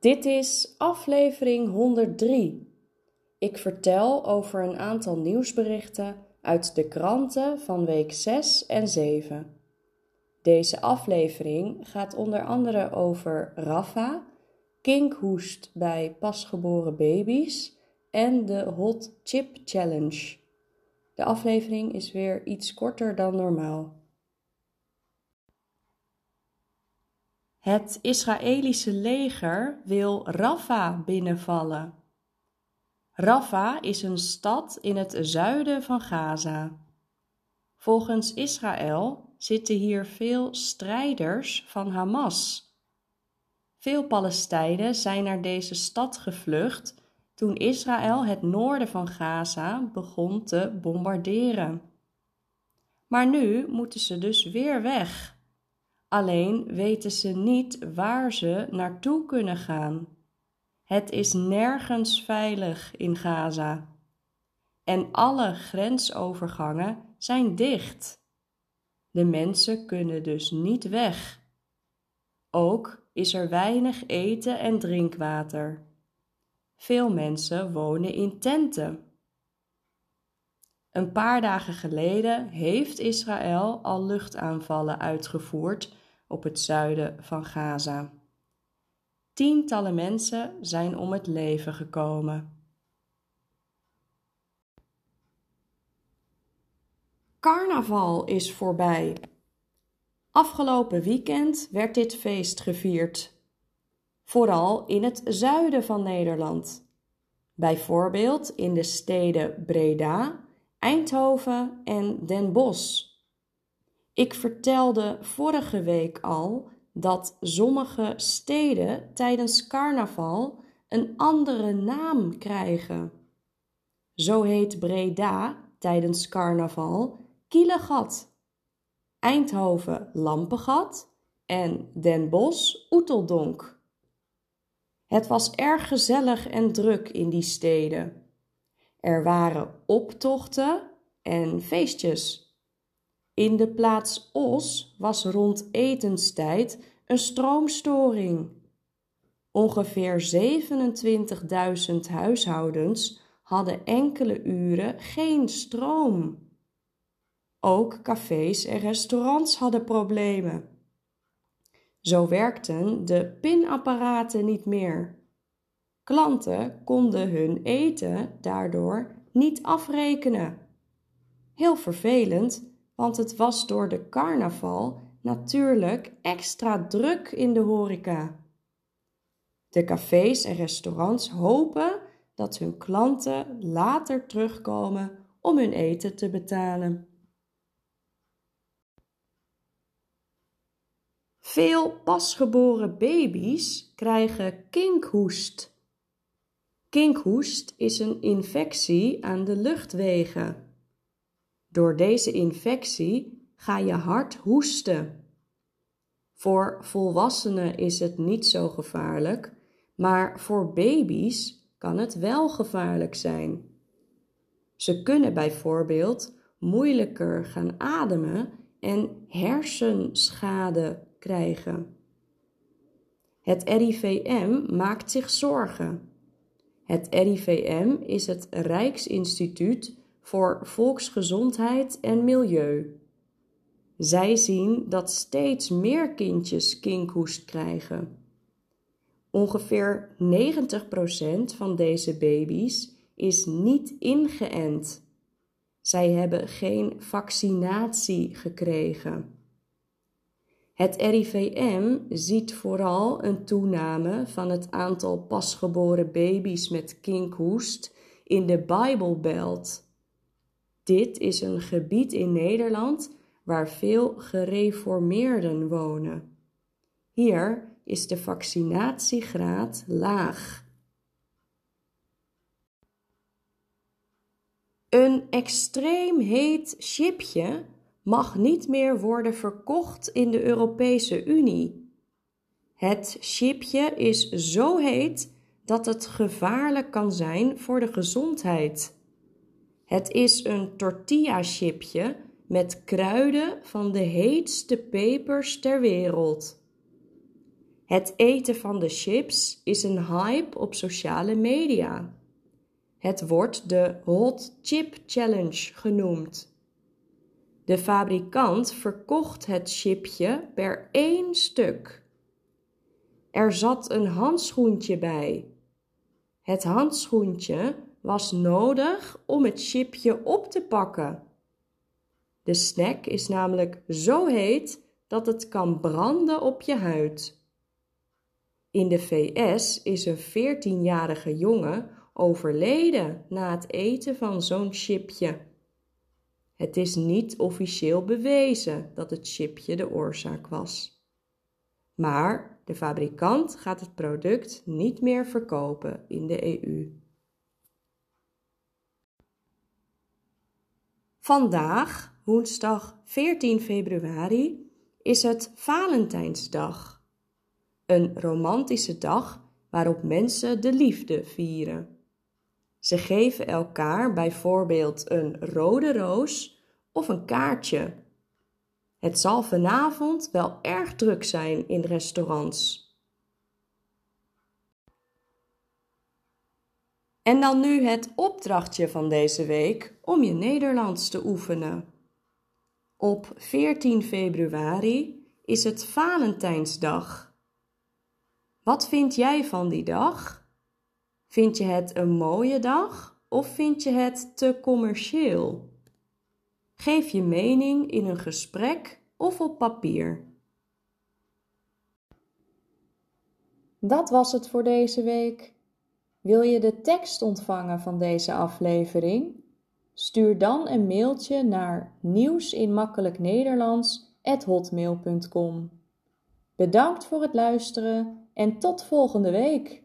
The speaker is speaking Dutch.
Dit is aflevering 103. Ik vertel over een aantal nieuwsberichten uit de kranten van week 6 en 7. Deze aflevering gaat onder andere over Rafa, kinkhoest bij pasgeboren baby's en de Hot Chip Challenge. De aflevering is weer iets korter dan normaal. Het Israëlische leger wil Rafah binnenvallen. Rafah is een stad in het zuiden van Gaza. Volgens Israël zitten hier veel strijders van Hamas. Veel Palestijnen zijn naar deze stad gevlucht toen Israël het noorden van Gaza begon te bombarderen. Maar nu moeten ze dus weer weg Alleen weten ze niet waar ze naartoe kunnen gaan. Het is nergens veilig in Gaza. En alle grensovergangen zijn dicht. De mensen kunnen dus niet weg. Ook is er weinig eten en drinkwater. Veel mensen wonen in tenten. Een paar dagen geleden heeft Israël al luchtaanvallen uitgevoerd op het zuiden van Gaza. Tientallen mensen zijn om het leven gekomen. Carnaval is voorbij. Afgelopen weekend werd dit feest gevierd. Vooral in het zuiden van Nederland. Bijvoorbeeld in de steden Breda, Eindhoven en Den Bosch. Ik vertelde vorige week al dat sommige steden tijdens carnaval een andere naam krijgen. Zo heet Breda tijdens carnaval Kielegat, Eindhoven Lampengat en Den Bosch Oeteldonk. Het was erg gezellig en druk in die steden. Er waren optochten en feestjes. In de plaats Os was rond etenstijd een stroomstoring. Ongeveer 27.000 huishoudens hadden enkele uren geen stroom. Ook cafés en restaurants hadden problemen. Zo werkten de pinapparaten niet meer. Klanten konden hun eten daardoor niet afrekenen. Heel vervelend, want het was door de carnaval natuurlijk extra druk in de horeca. De cafés en restaurants hopen dat hun klanten later terugkomen om hun eten te betalen. Veel pasgeboren baby's krijgen kinkhoest. Kinkhoest is een infectie aan de luchtwegen. Door deze infectie ga je hard hoesten. Voor volwassenen is het niet zo gevaarlijk, maar voor baby's kan het wel gevaarlijk zijn. Ze kunnen bijvoorbeeld moeilijker gaan ademen en hersenschade krijgen. Het RIVM maakt zich zorgen. Het RIVM is het Rijksinstituut voor volksgezondheid en milieu. Zij zien dat steeds meer kindjes kinkhoest krijgen. Ongeveer 90% van deze baby's is niet ingeënt. Zij hebben geen vaccinatie gekregen. Het RIVM ziet vooral een toename van het aantal pasgeboren baby's met kinkhoest in de Bijbelbelt dit is een gebied in Nederland waar veel gereformeerden wonen. Hier is de vaccinatiegraad laag. Een extreem heet chipje mag niet meer worden verkocht in de Europese Unie. Het chipje is zo heet dat het gevaarlijk kan zijn voor de gezondheid. Het is een tortilla-chipje met kruiden van de heetste pepers ter wereld. Het eten van de chips is een hype op sociale media. Het wordt de Hot Chip Challenge genoemd. De fabrikant verkocht het chipje per één stuk. Er zat een handschoentje bij. Het handschoentje was nodig om het chipje op te pakken. De snack is namelijk zo heet dat het kan branden op je huid. In de VS is een 14-jarige jongen overleden na het eten van zo'n chipje. Het is niet officieel bewezen dat het chipje de oorzaak was. Maar de fabrikant gaat het product niet meer verkopen in de EU. Vandaag, woensdag 14 februari, is het Valentijnsdag. Een romantische dag waarop mensen de liefde vieren. Ze geven elkaar bijvoorbeeld een rode roos of een kaartje. Het zal vanavond wel erg druk zijn in restaurants. En dan nu het opdrachtje van deze week om je Nederlands te oefenen. Op 14 februari is het Valentijnsdag. Wat vind jij van die dag? Vind je het een mooie dag of vind je het te commercieel? Geef je mening in een gesprek of op papier. Dat was het voor deze week. Wil je de tekst ontvangen van deze aflevering? Stuur dan een mailtje naar nieuwsinmakkelijknederlands@hotmail.com. Bedankt voor het luisteren en tot volgende week.